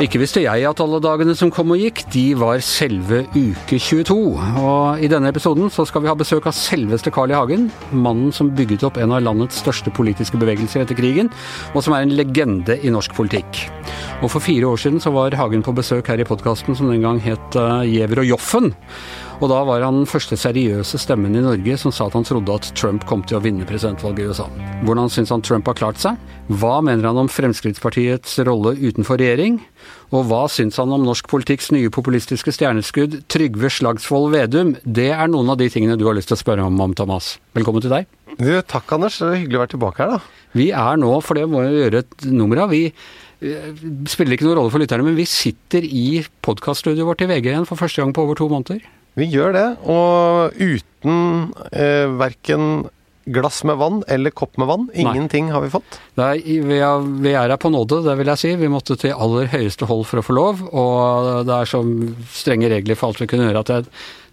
Ikke visste jeg at alle dagene som kom og gikk, de var selve uke 22. Og i denne episoden så skal vi ha besøk av selveste Carl I. Hagen. Mannen som bygget opp en av landets største politiske bevegelser etter krigen, og som er en legende i norsk politikk. Og for fire år siden så var Hagen på besøk her i podkasten som den gang het uh, Giæver og Joffen. Og da var han den første seriøse stemmen i Norge som sa at han trodde at Trump kom til å vinne presidentvalget i USA. Hvordan syns han Trump har klart seg? Hva mener han om Fremskrittspartiets rolle utenfor regjering? Og hva syns han om norsk politikks nye populistiske stjerneskudd Trygve Slagsvold Vedum? Det er noen av de tingene du har lyst til å spørre om, om Thomas. Velkommen til deg. Du, takk Anders, det er hyggelig å være tilbake her, da. Vi er nå, for det må vi gjøre et nummer av, vi eh, spiller ikke noen rolle for lytterne, men vi sitter i podkaststudioet vårt i VG igjen for første gang på over to måneder. Vi gjør det, og uten eh, verken glass med vann eller kopp med vann. Ingenting Nei. har vi fått. Nei, vi, er, vi er her på nåde, det vil jeg si. Vi måtte til aller høyeste hold for å få lov. Og det er så strenge regler for alt vi kunne gjøre at jeg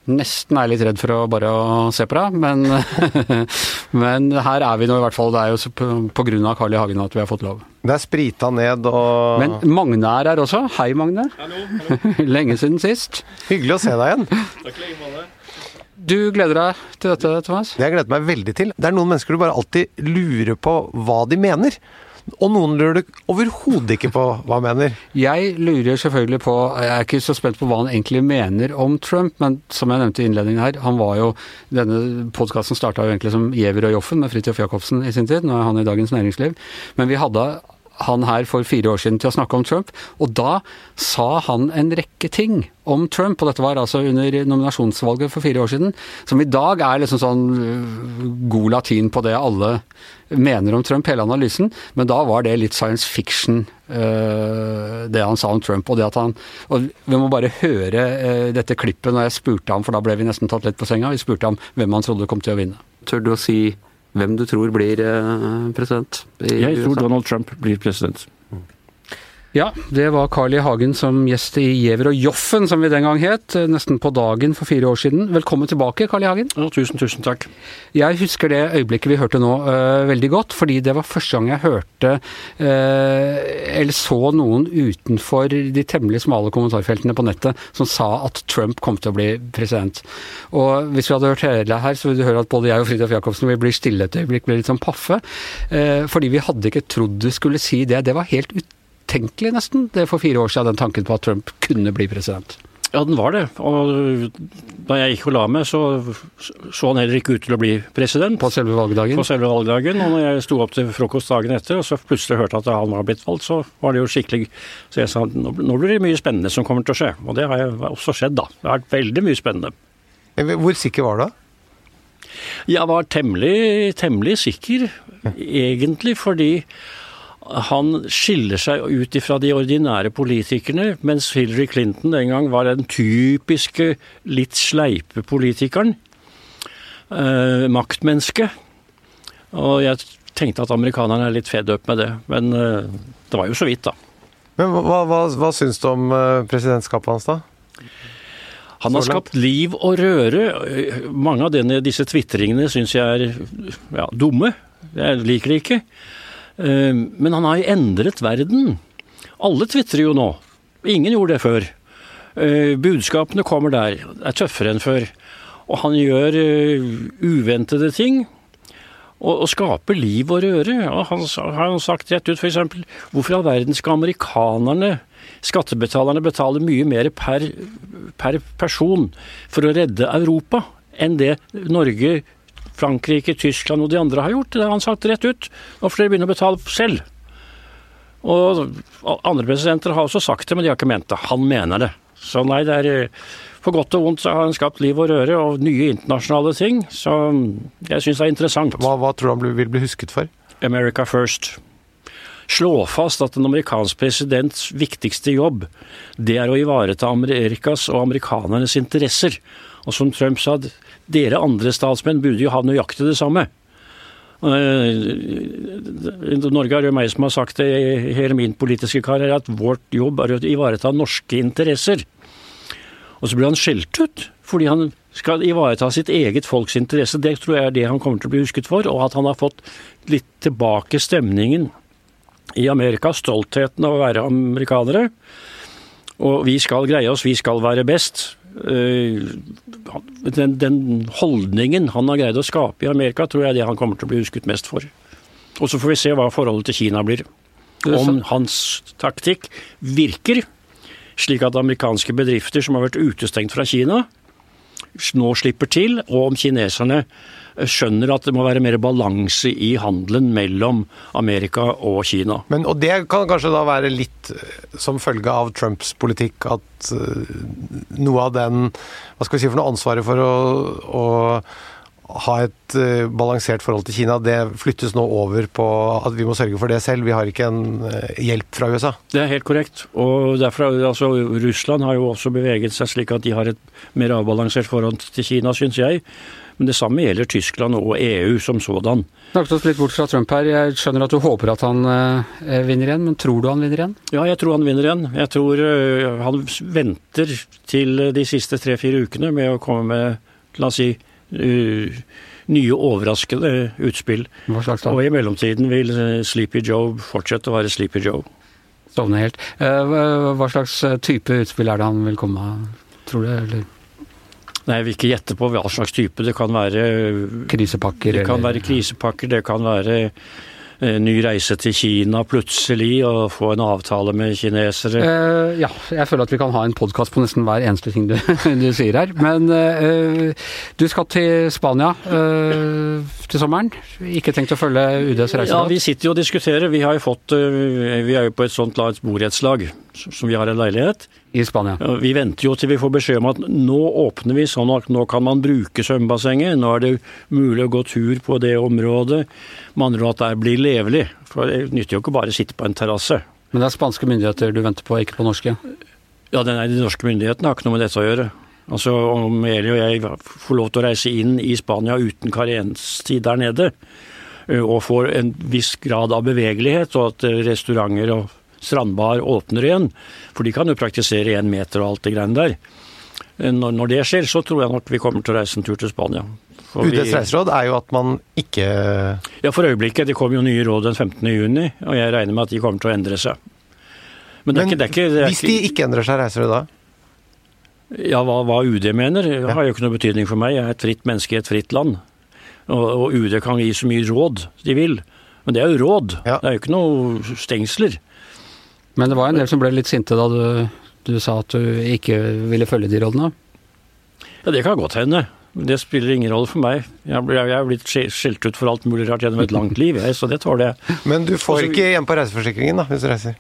nesten er litt redd for å bare se på deg, men, men, her er vi nå i hvert fall. Det er jo pga. Carl I. Hagen at vi har fått lov. Det er sprita ned og Men Magne er her også. Hei, Magne. Hallo, hallo. Lenge siden sist. Hyggelig å se deg igjen. Takk like måte. Du gleder deg til dette, Thomas? Jeg gleder meg veldig til. Det er noen mennesker du bare alltid lurer på hva de mener. Og noen lurer du overhodet ikke på hva han mener. Jeg lurer selvfølgelig på Jeg er ikke så spent på hva han egentlig mener om Trump, men som jeg nevnte i innledningen her, han var jo Denne podkasten starta jo egentlig som Giæver og Joffen med Fridtjof Jacobsen i sin tid. Nå er han i Dagens Næringsliv. Men vi hadde han her for fire år siden til å snakke om Trump, og da sa han en rekke ting om Trump, og dette var altså under nominasjonsvalget for fire år siden, som i dag er liksom sånn øh, god latin på det alle mener om Trump, hele analysen, men da var det litt science fiction, øh, det han sa om Trump. Og det at han Og vi må bare høre øh, dette klippet når jeg spurte ham, for da ble vi nesten tatt litt på senga, vi spurte ham hvem han trodde kom til å vinne. Tør du å si hvem du tror blir president. I Jeg tror Donald Trump blir president. Ja, det var Carl I. Hagen som gjest i Giæver og Joffen, som vi den gang het. Nesten på dagen for fire år siden. Velkommen tilbake, Carl I. Hagen. Ja, tusen, tusen takk. Jeg husker det øyeblikket vi hørte nå uh, veldig godt, fordi det var første gang jeg hørte uh, eller så noen utenfor de temmelig smale kommentarfeltene på nettet som sa at Trump kom til å bli president. Og hvis vi hadde hørt hele her, så ville du høre at både jeg og Fridtjof Jacobsen vi blir stille et øyeblikk, blir litt sånn paffe. Uh, fordi vi hadde ikke trodd du skulle si det. Det var helt ut utenkelig, nesten, det for fire år siden, den tanken på at Trump kunne bli president? Ja, den var det. Og da jeg gikk og la meg, så så han heller ikke ut til å bli president. På selve valgdagen? På selve valgdagen. Og når jeg sto opp til frokost dagen etter, og så plutselig hørte at han var blitt valgt, så var det jo skikkelig Så jeg sa nå blir det mye spennende som kommer til å skje. Og det har også skjedd, da. Det har vært veldig mye spennende. Hvor sikker var du? Jeg var temmelig, temmelig sikker, egentlig, fordi han skiller seg ut ifra de ordinære politikerne, mens Hillary Clinton den gang var den typiske litt sleipe politikeren. Eh, maktmenneske. Og jeg tenkte at amerikanerne er litt fed up med det, men eh, det var jo så vidt, da. Men Hva, hva, hva syns du om eh, presidentskapet hans, da? Han har skapt liv og røre. Mange av denne, disse tvitringene syns jeg er ja, dumme. Jeg liker det ikke. Eh, men han har jo endret verden. Alle tvitrer jo nå. Ingen gjorde det før. Eh, budskapene kommer der. er tøffere enn før. Og han gjør eh, uventede ting. Og, og skaper liv og røre. Og han har sagt rett ut f.eks.: Hvorfor i all verden skal amerikanerne, skattebetalerne, betale mye mer per, per person for å redde Europa enn det Norge Frankrike, Tyskland og de andre har gjort. Det har han sagt rett ut. Nå får dere begynne å betale selv. Og andre presidenter har også sagt det, men de har ikke ment det. Han mener det. Så nei, det er eh, for godt og vondt så har han skapt liv og røre og nye internasjonale ting. Så jeg syns det er interessant. Hva, hva tror du han vil bli husket for? America first. Slå fast at en amerikansk presidents viktigste jobb, det er å ivareta Amerikas og amerikanernes interesser. Og som Trump sa, dere andre statsmenn burde jo ha nøyaktig det samme. Eh, Norge er jo meg som har sagt det i hele min politiske karriere, at vårt jobb er å ivareta norske interesser. Og så blir han skjelt ut fordi han skal ivareta sitt eget folks interesse. Det tror jeg er det han kommer til å bli husket for, og at han har fått litt tilbake stemningen i Amerika, stoltheten av å være amerikanere. Og vi skal greie oss, vi skal være best. Eh, den, den holdningen han har greid å skape i Amerika, tror jeg er det han kommer til å bli husket mest for. Og så får vi se hva forholdet til Kina blir. Om hans taktikk virker, slik at amerikanske bedrifter som har vært utestengt fra Kina, nå slipper til, og om kineserne skjønner at det må være mer balanse i handelen mellom Amerika og Kina. Men, og det kan kanskje da være litt eh, som følge av Trumps politikk at uh, noe av den Hva skal vi si for noe ansvaret for å, å ha et uh, balansert forhold til Kina, det flyttes nå over på at vi må sørge for det selv. Vi har ikke en hjelp fra USA. Det er helt korrekt. Og derfor, altså, Russland har jo også beveget seg slik at de har et mer avbalansert forhold til Kina, syns jeg. Men det samme gjelder Tyskland og EU som sådan. Snakket oss litt bort fra Trump her. Jeg skjønner at du håper at han eh, vinner igjen, men tror du han vinner igjen? Ja, jeg tror han vinner igjen. Jeg tror uh, han venter til de siste tre-fire ukene med å komme med, la oss si, nye overraskende utspill. Hva slags da? Og i mellomtiden vil Sleepy Joe fortsette å være Sleepy Joe. Sovne helt. Hva slags type utspill er det han vil komme med, tror du? eller? Nei, Jeg vil ikke gjette på hva slags type. Det kan være Krisepakker? Det kan være krisepakker, det kan være eh, ny reise til Kina plutselig og få en avtale med kinesere? Uh, ja, jeg føler at vi kan ha en podkast på nesten hver eneste ting du, du sier her. Men uh, du skal til Spania uh, til sommeren. Ikke tenkt å følge UDs reiseråd? Ja, vi sitter jo og diskuterer. Vi har jo fått Vi er jo på et sånt borettslag som vi har en leilighet i Spania. Vi venter jo til vi får beskjed om at nå åpner vi sånn at nå kan man bruke svømmebassenget. Nå er det mulig å gå tur på det området. Med andre ord at det blir levelig. For det nytter jo ikke bare å sitte på en terrasse. Men det er spanske myndigheter du venter på, ikke på norske? Ja, den er de norske myndighetene har ikke noe med dette å gjøre. Altså Om Eli og jeg får lov til å reise inn i Spania uten karenstid der nede, og får en viss grad av bevegelighet, og at restauranter og strandbar åpner igjen. For de kan jo praktisere én meter og alt det greiene der. Når, når, det skjer, så tror jeg nok vi kommer til å reise en tur til Spania. UDs reiseråd er jo at man ikke Ja, for øyeblikket. Det kommer jo nye råd den 15. juni, og jeg regner med at de kommer til å endre seg. Men, Men ikke, det er ikke, det er hvis de ikke endrer seg, reiser du da? Ja, hva, hva UD mener, ja. har jo ikke noe betydning for meg. Jeg er et fritt menneske i et fritt land. Og, og UD kan gi så mye råd de vil. Men det er jo råd. Ja. Det er jo ikke noe stengsler. Men det var en del som ble litt sinte da du, du sa at du ikke ville følge de rådene? Ja, det kan godt hende. Det spiller ingen rolle for meg. Jeg er blitt skjelt ut for alt mulig rart gjennom et langt liv, jeg, så det tåler jeg. Men du får Også, ikke igjen på reiseforsikringen da, hvis du reiser?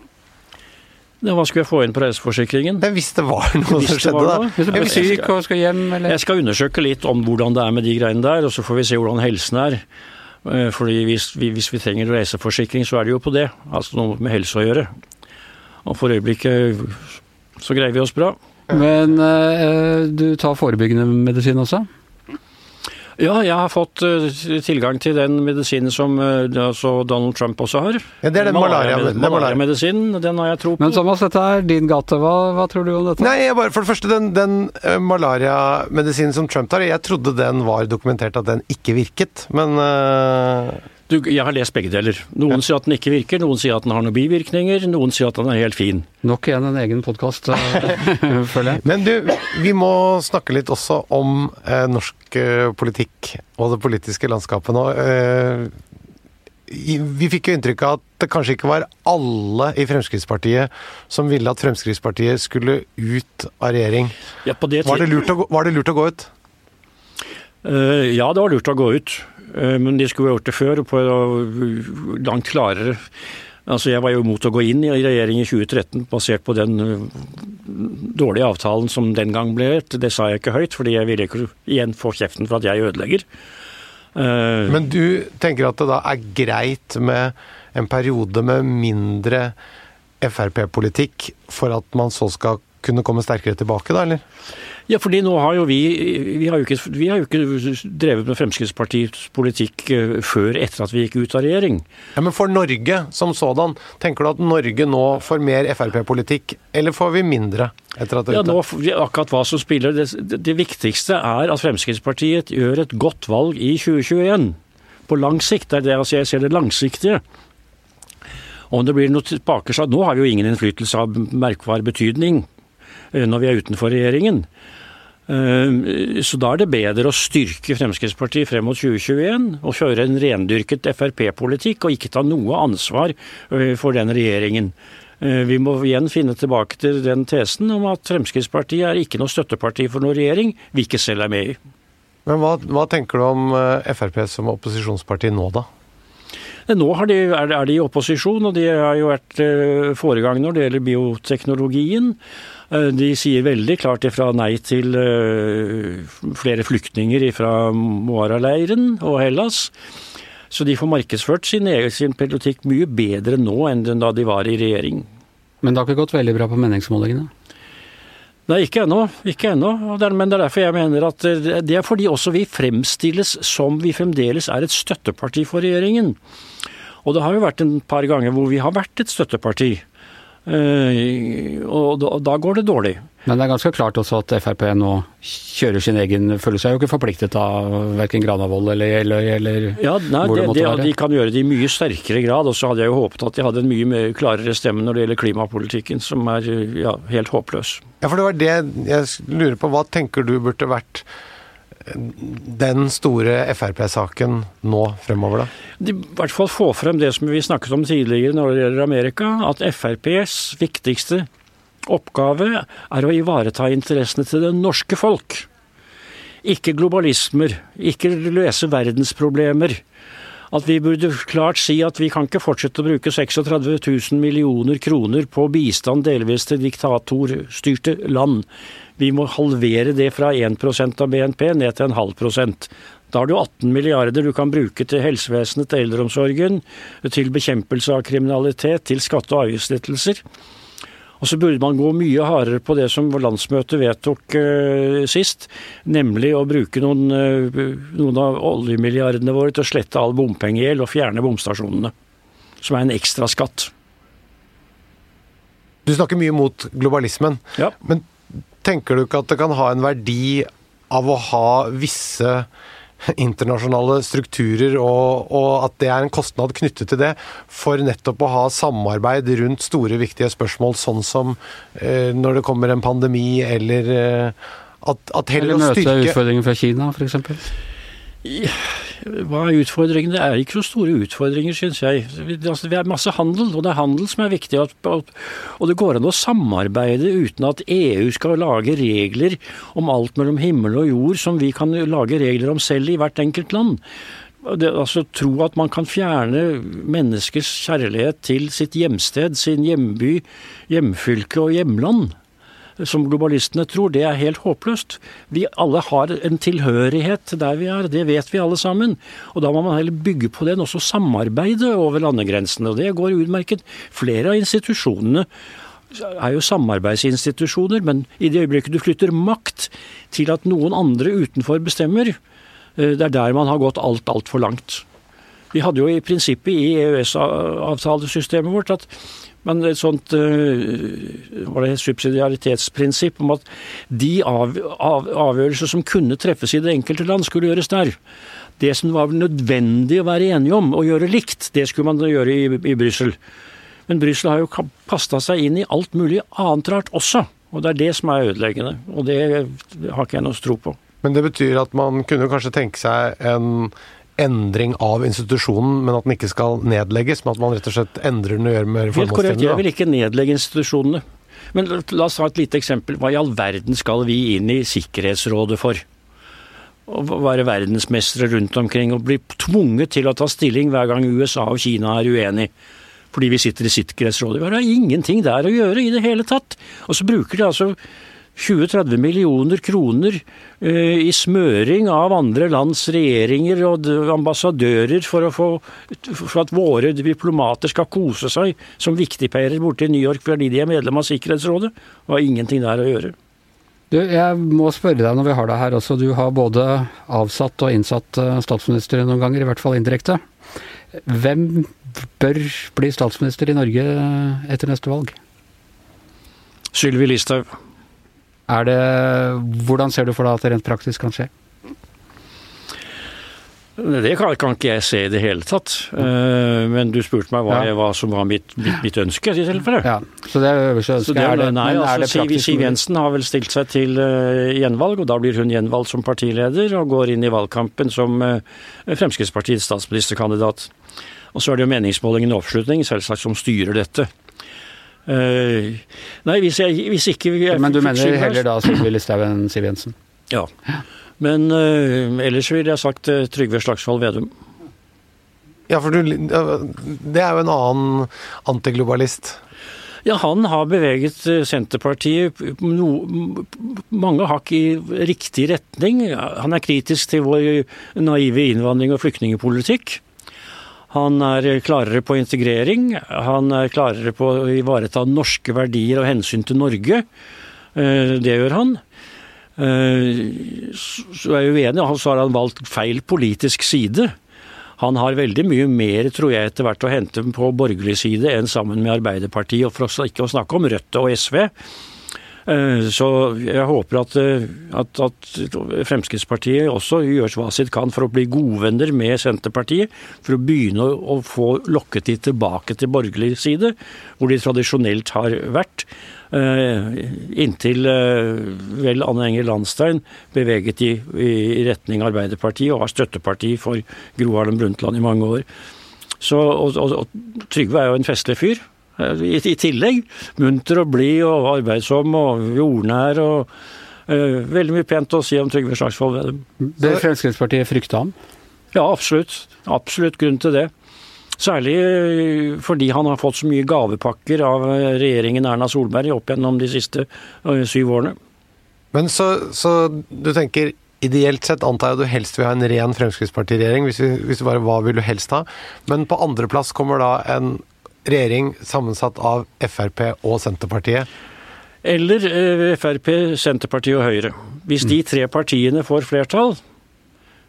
Ja, hva skulle jeg få inn på reiseforsikringen? Ja, hvis det var noe som skjedde, da. Hvis du blir syk og skal hjem, eller? Jeg skal undersøke litt om hvordan det er med de greiene der, og så får vi se hvordan helsen er. Eh, fordi hvis vi, hvis vi trenger reiseforsikring, så er det jo på det. Altså noe med helse å gjøre. Og for øyeblikket så greier vi oss bra. Men eh, du tar forebyggende medisin også? Ja, jeg har fått uh, tilgang til den medisinen som uh, altså Donald Trump også har. Ja, Det er den malariamedisinen. Malaria den har jeg tro på. Men Thomas, dette er din gate. Hva, hva tror du om dette? Nei, bare, For det første, den, den uh, malariamedisinen som Trump tar, jeg trodde den var dokumentert at den ikke virket, men du, jeg har lest begge deler. Noen ja. sier at den ikke virker, noen sier at den har noen bivirkninger, noen sier at den er helt fin. Nok igjen en egen podkast, eh, føler jeg. Men du, vi må snakke litt også om eh, norsk eh, politikk og det politiske landskapet nå. Eh, vi fikk jo inntrykk av at det kanskje ikke var alle i Fremskrittspartiet som ville at Fremskrittspartiet skulle ut av regjering. Ja, det var, det lurt å, var det lurt å gå ut? Uh, ja, det var lurt å gå ut. Eh, men de skulle gjort det før, på langt klarere. Altså Jeg var jo imot å gå inn i regjering i 2013 basert på den eh, dårlige avtalen som den gang ble. Det sa jeg ikke høyt, fordi jeg ville ikke igjen få kjeften for at jeg ødelegger. Eh, Men du tenker at det da er greit med en periode med mindre Frp-politikk for at man så skal kunne komme sterkere tilbake, da, eller? Ja, fordi nå har jo vi Vi har jo ikke, vi har jo ikke drevet med Fremskrittspartiets politikk eh, før etter at vi gikk ut av regjering. Ja, Men for Norge som sådan, tenker du at Norge nå får mer Frp-politikk, eller får vi mindre? etter at det er ute? Ja, nå, akkurat hva som spiller. Det, det, det viktigste er at Fremskrittspartiet gjør et godt valg i 2021. På lang sikt. Det er det altså jeg ser det langsiktige. Om det blir noe tilbakeslag Nå har vi jo ingen innflytelse av merkbar betydning når vi er utenfor regjeringen. Så da er det bedre å styrke Fremskrittspartiet frem mot 2021 og kjøre en rendyrket Frp-politikk og ikke ta noe ansvar for den regjeringen. Vi må igjen finne tilbake til den tesen om at Fremskrittspartiet er ikke noe støtteparti for noen regjering vi ikke selv er med i. Men hva, hva tenker du om Frp som opposisjonsparti nå, da? Nå de, er, de i opposisjon, og de har jo vært foregang når det gjelder bioteknologien. Eh, de sier veldig klart ifra nei til eh, flere flyktninger fra Moara-leiren og Hellas. Så de får markedsført sin egen politikk mye bedre nå enn da de var i regjering. Men det har ikke gått veldig bra på meningsmålingene? Nei, ikke ennå. Ikke ennå. Men det er derfor jeg mener at eh, det er fordi også vi fremstilles som vi fremdeles er et støtteparti for regjeringen. Og det har jo vært en par ganger hvor vi har vært et støtteparti. Eh, og da, går det dårlig. Men det er ganske klart også at Frp nå kjører sin egen Føler seg jo ikke forpliktet av verken Granavolden eller, eller, eller ja, nei, hvor det, det måtte det, være. De kan gjøre det i mye sterkere grad. Og så hadde jeg jo håpet at de hadde en mye mer klarere stemme når det gjelder klimapolitikken, som er ja, helt håpløs. Ja, for det var det jeg lurer på. Hva tenker du burde vært den store Frp-saken nå fremover, da? I hvert fall få frem det som vi snakket om tidligere når det gjelder Amerika, at FrPs viktigste oppgave er å ivareta interessene til det norske folk. Ikke globalismer, ikke løse verdensproblemer. At vi burde klart si at vi kan ikke fortsette å bruke 36 000 millioner kroner på bistand delvis til diktatorstyrte land. Vi må halvere det fra 1% av BNP ned til en halv prosent. Da har du 18 milliarder du kan bruke til helsevesenet, til eldreomsorgen, til bekjempelse av kriminalitet, til skatte- og avgiftslettelser. Og så burde man gå mye hardere på det som landsmøtet vedtok uh, sist, nemlig å bruke noen, uh, noen av oljemilliardene våre til å slette all bompengegjeld og fjerne bomstasjonene. Som er en ekstra skatt. Du snakker mye mot globalismen. Ja. Men Tenker du ikke at det kan ha en verdi av å ha visse internasjonale strukturer, og, og, at det er en kostnad knyttet til det, for nettopp å ha samarbeid rundt store, viktige spørsmål, sånn som eh, når det kommer en pandemi, eller eh, at, at heller å styrke Eller møte utfordringer fra Kina, f.eks.? Hva er utfordringene? Det er ikke så store utfordringer, syns jeg. Altså, vi har masse handel, og det er handel som er viktig. Og det går an å samarbeide uten at EU skal lage regler om alt mellom himmel og jord som vi kan lage regler om selv i hvert enkelt land. Det, altså Tro at man kan fjerne menneskers kjærlighet til sitt hjemsted, sin hjemby, hjemfylke og hjemland som globalistene tror, det er helt håpløst. Vi alle har en tilhørighet der vi er, det vet vi alle sammen. Og da må man heller bygge på den, også samarbeide over landegrensene. Og det går utmerket. Flere av institusjonene er jo samarbeidsinstitusjoner, men i det øyeblikket du flytter makt til at noen andre utenfor bestemmer, eh, det er der man har gått alt, altfor langt. Vi hadde jo i prinsippet i EØS-avtalesystemet vårt at men et sånt eh, var det et subsidiaritetsprinsipp om at de av, av, avgjørelser som kunne treffes i det enkelte land, skulle gjøres der. Det som var nødvendig å være enige om, og gjøre likt, det skulle man gjøre i, i Brussel. Men Brussel har jo pasta seg inn i alt mulig annet rart også. Og det er det som er ødeleggende. Og det har ikke jeg noe tro på. Men det betyr at man kunne kanskje tenke seg en endring av institusjonen, men at den ikke skal nedlegges, men at man rett og slett endrer den og gjør mer Helt korrekt, jeg vil ikke nedlegge institusjonene. Men la oss ta et lite eksempel. Hva i all verden skal vi inn i Sikkerhetsrådet for? Å være verdensmestere rundt omkring og bli tvunget til å ta stilling hver gang USA og Kina er uenig fordi vi sitter i Sikkerhetsrådet. Vi har ingenting der å gjøre i det hele tatt. Og så bruker de altså 20-30 millioner kroner eh, i smøring av andre lands regjeringer og ambassadører for, få, for, at våre diplomater skal kose seg som viktigpeirer borte i New York fordi de er medlem av Sikkerhetsrådet. Det har ingenting der å gjøre. Du, jeg må spørre deg når vi har deg her også. Du har både avsatt og innsatt eh, statsminister noen ganger, i hvert fall indirekte. Hvem bør bli statsminister i Norge eh, etter neste valg? Sylvi Listhaug. Er det, hvordan ser du for deg at det rent praktisk kan skje? Det kan, kan, ikke jeg se i det hele tatt. Uh, men du spurte meg hva, ja. hva som var mitt, mitt, mitt ønske i tilfelle. Ja, så det er øverste ønske. Er det, nei, altså, Siv, Siv Jensen har vel stilt seg til uh, gjenvalg, og da blir hun gjenvalgt som partileder og går inn i valgkampen som uh, Fremskrittspartiets statsministerkandidat. Og så er det jo meningsmålingen og oppslutning selvsagt som styrer dette. Uh, nei, hvis, jeg, hvis ikke jeg, Men du mener heller da Sylvi Listhaug enn Siv Jensen? Ja. Men uh, ellers ville jeg sagt uh, Trygve Slagsvold Vedum. Ja, for du, det er jo en annen antiglobalist. Ja, han har beveget eh, Senterpartiet no, mange hakk i riktig retning. Han er kritisk til vår naive innvandring- og flyktningpolitikk. Han er klarere på integrering. Han er klarere på å ivareta norske verdier og hensyn til Norge. Det gjør han. Eh, så er jeg uenig, så har han valgt feil politisk side. Han har veldig mye mer, tror jeg, etter hvert å hente på borgerlig side enn sammen med Arbeiderpartiet, og for ikke å snakke om Rødt og SV. Eh, så jeg håper at, eh, at, at, Fremskrittspartiet også gjør hva sitt kan for å bli godvenner med Senterpartiet, for å begynne å, få lokket de tilbake til borgerlig side, hvor de tradisjonelt har vært. Eh, inntil vel Anne Enger Landstein beveget i, i retning Arbeiderpartiet og var støtteparti for Gro Harlem Brundtland i mange år. Så, og, og, og Trygve er jo en festlig fyr. Eh, I, I, tillegg munter og blid og arbeidsom og jordnær og uh, Veldig mye pent å si om Trygve Slagsvold Vedum. Bør Fremskrittspartiet frykte ham? Ja, absolutt. Absolutt grunn til det. Særlig eh, fordi han har fått så mye gavepakker av regjeringen Erna Solberg opp gjennom de siste syv årene. Men så, så du tenker Ideelt sett antar jeg du helst vil ha en ren Fremskrittspartiregjering, hvis, hvis du bare hva vil du helst ha? Men på andreplass kommer da en regjering sammensatt av Frp og Senterpartiet? Eller Frp, Senterpartiet og Høyre. Hvis de tre partiene får flertall,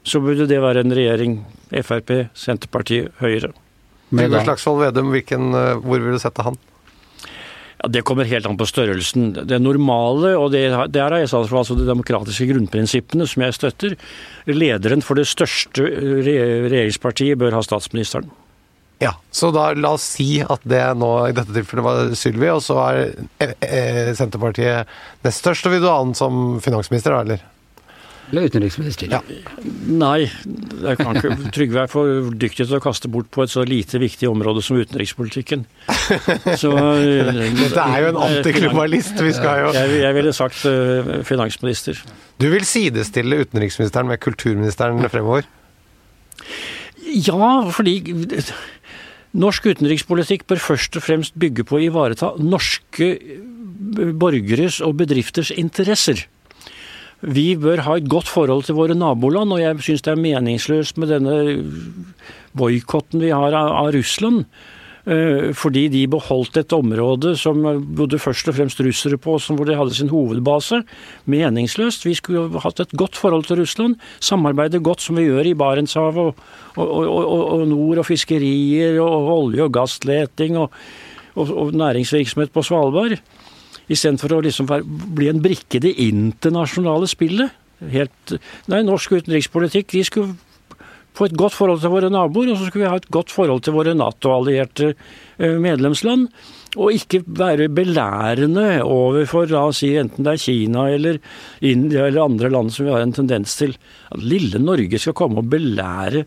så burde det være en regjering Frp, Senterpartiet, Høyre. Trygve Slagsvold Vedum, hvilken, eh, hvor vil du sette han? Ja, Det kommer helt an på størrelsen. Det normale, og det, det er altså de demokratiske grunnprinsippene som jeg støtter. Lederen for det største regjeringspartiet bør ha statsministeren. Ja, så da la oss si at det nå i dette tilfellet var Sylvi, og så er eh, eh, Senterpartiet nest størst. Og vil du ha han som finansminister, da, eller? Eller utenriksminister. Ja. Nei, ikke, Trygve er for dyktig til å kaste bort på et så lite viktig område som utenrikspolitikken. Så, Dette er jo en eh, antiklimalist, vi skal jo Jeg, jeg ville sagt uh, finansminister. Du vil sidestille utenriksministeren med kulturministeren fremover? Ja, fordi norsk utenrikspolitikk bør først og fremst bygge på å ivareta norske borgeres og bedrifters interesser. Vi bør ha et godt forhold til våre naboland, og jeg syns det er meningsløst med denne boikotten vi har av Russland. Eh, fordi de beholdt et område som bodde først og fremst russere på, hvor de hadde sin hovedbase. Meningsløst. Vi skulle hatt et godt forhold til Russland. Samarbeide godt som vi gjør i Barentshavet og, og, og, og, nord, og fiskerier og olje- og gassleting og næringsvirksomhet på Svalbard. Istedenfor å liksom bli en brikke i det internasjonale spillet. Helt, nei, norsk utenrikspolitikk de skulle få et godt forhold til våre naboer, og så skulle vi ha et godt forhold til våre Nato-allierte medlemsland og ikke være belærende overfor la oss si, enten det er Kina eller India eller andre land som vi har en tendens til at lille Norge skal komme og belære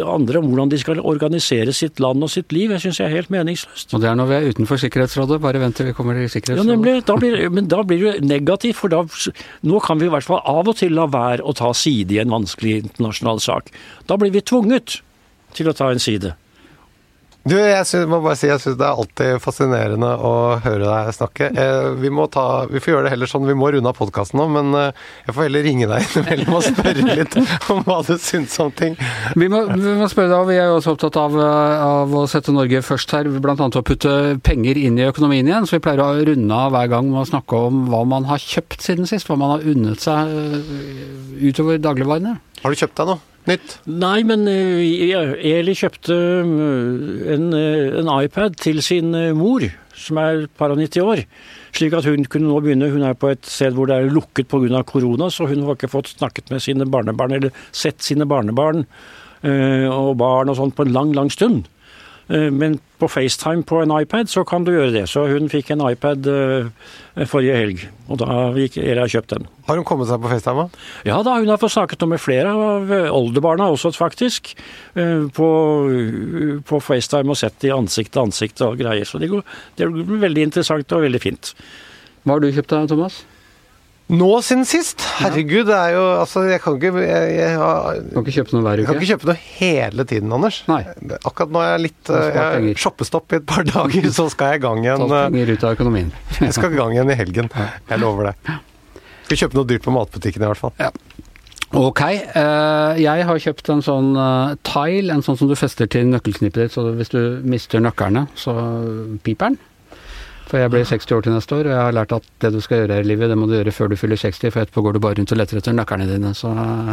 andre om hvordan de skal organisere sitt land og sitt liv. Jeg syns jeg er helt meningsløst. Og det er når vi er utenfor Sikkerhetsrådet, bare vent til vi kommer til Sikkerhetsrådet. Ja, nemlig. Da blir, men da blir det negativt, for da, nå kan vi i hvert fall av og til la være å ta side i en vanskelig internasjonal sak. Da blir vi tvunget til å ta en side. Du, jeg synes, må bare si jeg syns det er alltid fascinerende å høre deg snakke. Eh, vi, må ta, vi får gjøre det heller sånn, vi må runde av podkasten nå, men eh, jeg får heller ringe deg innimellom og spørre litt om hva du syns om ting. Vi må, vi må spørre deg, og vi er jo også opptatt av, av, å sette Norge først her, bl.a. å putte penger inn i økonomien igjen. Så vi pleier å runde av hver gang med å snakke om hva man har kjøpt siden sist. Hva man har unnet seg eh, utover dagligvarene. Har du kjøpt deg noe? Nytt? Nei, men uh, Eli kjøpte uh, en, uh, en, iPad til sin mor, som er et par og 90 år. Slik at hun kunne nå begynne. Hun er på et sted hvor det er lukket pga. korona, så hun har ikke fått snakket med sine barnebarn eller sett sine barnebarn og barn og sånt på en lang, lang stund. Men på FaceTime på en iPad så kan du gjøre det. Så hun fikk en iPad forrige helg, og da gikk jeg kjøpt den. Har hun kommet seg på FaceTime? Ja da, hun har fått snakket med flere av oldebarna også, faktisk. På, på FaceTime og sett de ansikt til ansikt og greier. Så det, går, det blir veldig interessant og veldig fint. Hva har du kjøpt da, Thomas? Nå siden sist? Herregud, det er jo Altså, jeg kan ikke Jeg, jeg, kan ikke kjøpe noe hver uke? Jeg kan ikke kjøpe noe hele tiden, Anders. Nei. Akkurat nå er jeg litt jeg Shoppestopp i et par dager, så skal jeg i gang igjen. Ta penger ut av økonomien. jeg skal i gang igjen i helgen. Jeg lover det. Skal kjøpe noe dyrt på matbutikken i hvert fall. Ja. Ok. jeg har kjøpt en sånn tile, en sånn som du fester til nøkkelknippet ditt, så hvis du mister nøklene, så piper den. For jeg blir 60 år til neste år, og jeg har lært at det du skal gjøre her i livet, det må du gjøre før du fyller 60, for etterpå går du bare rundt og leter etter nøklene dine, så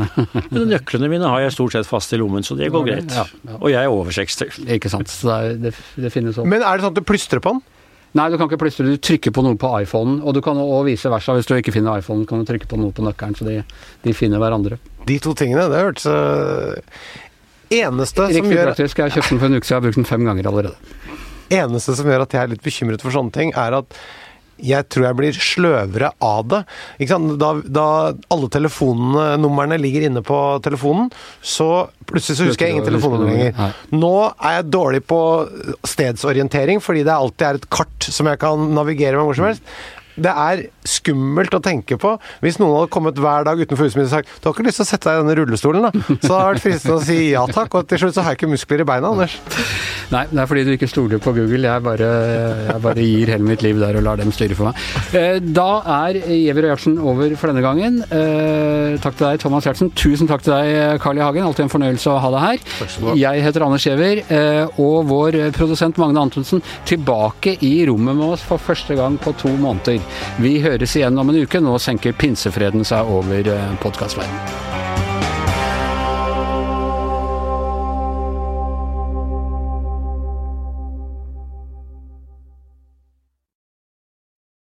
Nøklene mine har jeg stort sett fast i lommen, så det går greit. Ja, ja. Og jeg er over 60. Ikke sant. Så det, det, det finnes opp. Men er det sånn at du plystrer på den? Nei, du kan ikke plystre. Du trykker på noe på iPhonen, og du kan også vise versa. Hvis du ikke finner iPhonen, kan du trykke på noe på nøkkelen, så de, de finner hverandre. De to tingene, det hørtes uh, Eneste Riktig som gjør praktisk. Jeg har kjøpt den for en uke siden, jeg har brukt den fem ganger allerede eneste som gjør at jeg er litt bekymret for sånne ting, er at jeg tror jeg blir sløvere av det. Da, da, alle telefonnumrene ligger inne på telefonen, så plutselig så husker jeg ingen telefonnummer lenger. Nå er jeg dårlig på stedsorientering, fordi det alltid er et kart som jeg kan navigere med hvor som helst det er skummelt å tenke på. Hvis noen hadde kommet hver dag utenfor huset mitt og sagt 'Du har ikke lyst til å sette deg i denne rullestolen', da? Så hadde det vært fristende å si ja takk, og til slutt så har jeg ikke muskler i beina, Anders. Nei, det er fordi du ikke stoler på Google. Jeg bare, jeg bare gir hele mitt liv der og lar dem styre for meg. Eh, da er Giæver og Gjertsen over for denne gangen. Eh, takk til deg, Thomas Gjertsen. Tusen takk til deg, Carl I. Hagen. Alltid en fornøyelse å ha deg her. Jeg heter Anders Giæver, eh, og vår produsent Magne Antonsen tilbake i rommet med oss for første gang på to måneder. Vi høres igjen om en uke. Nå senker pinsefreden seg over podkastverdenen.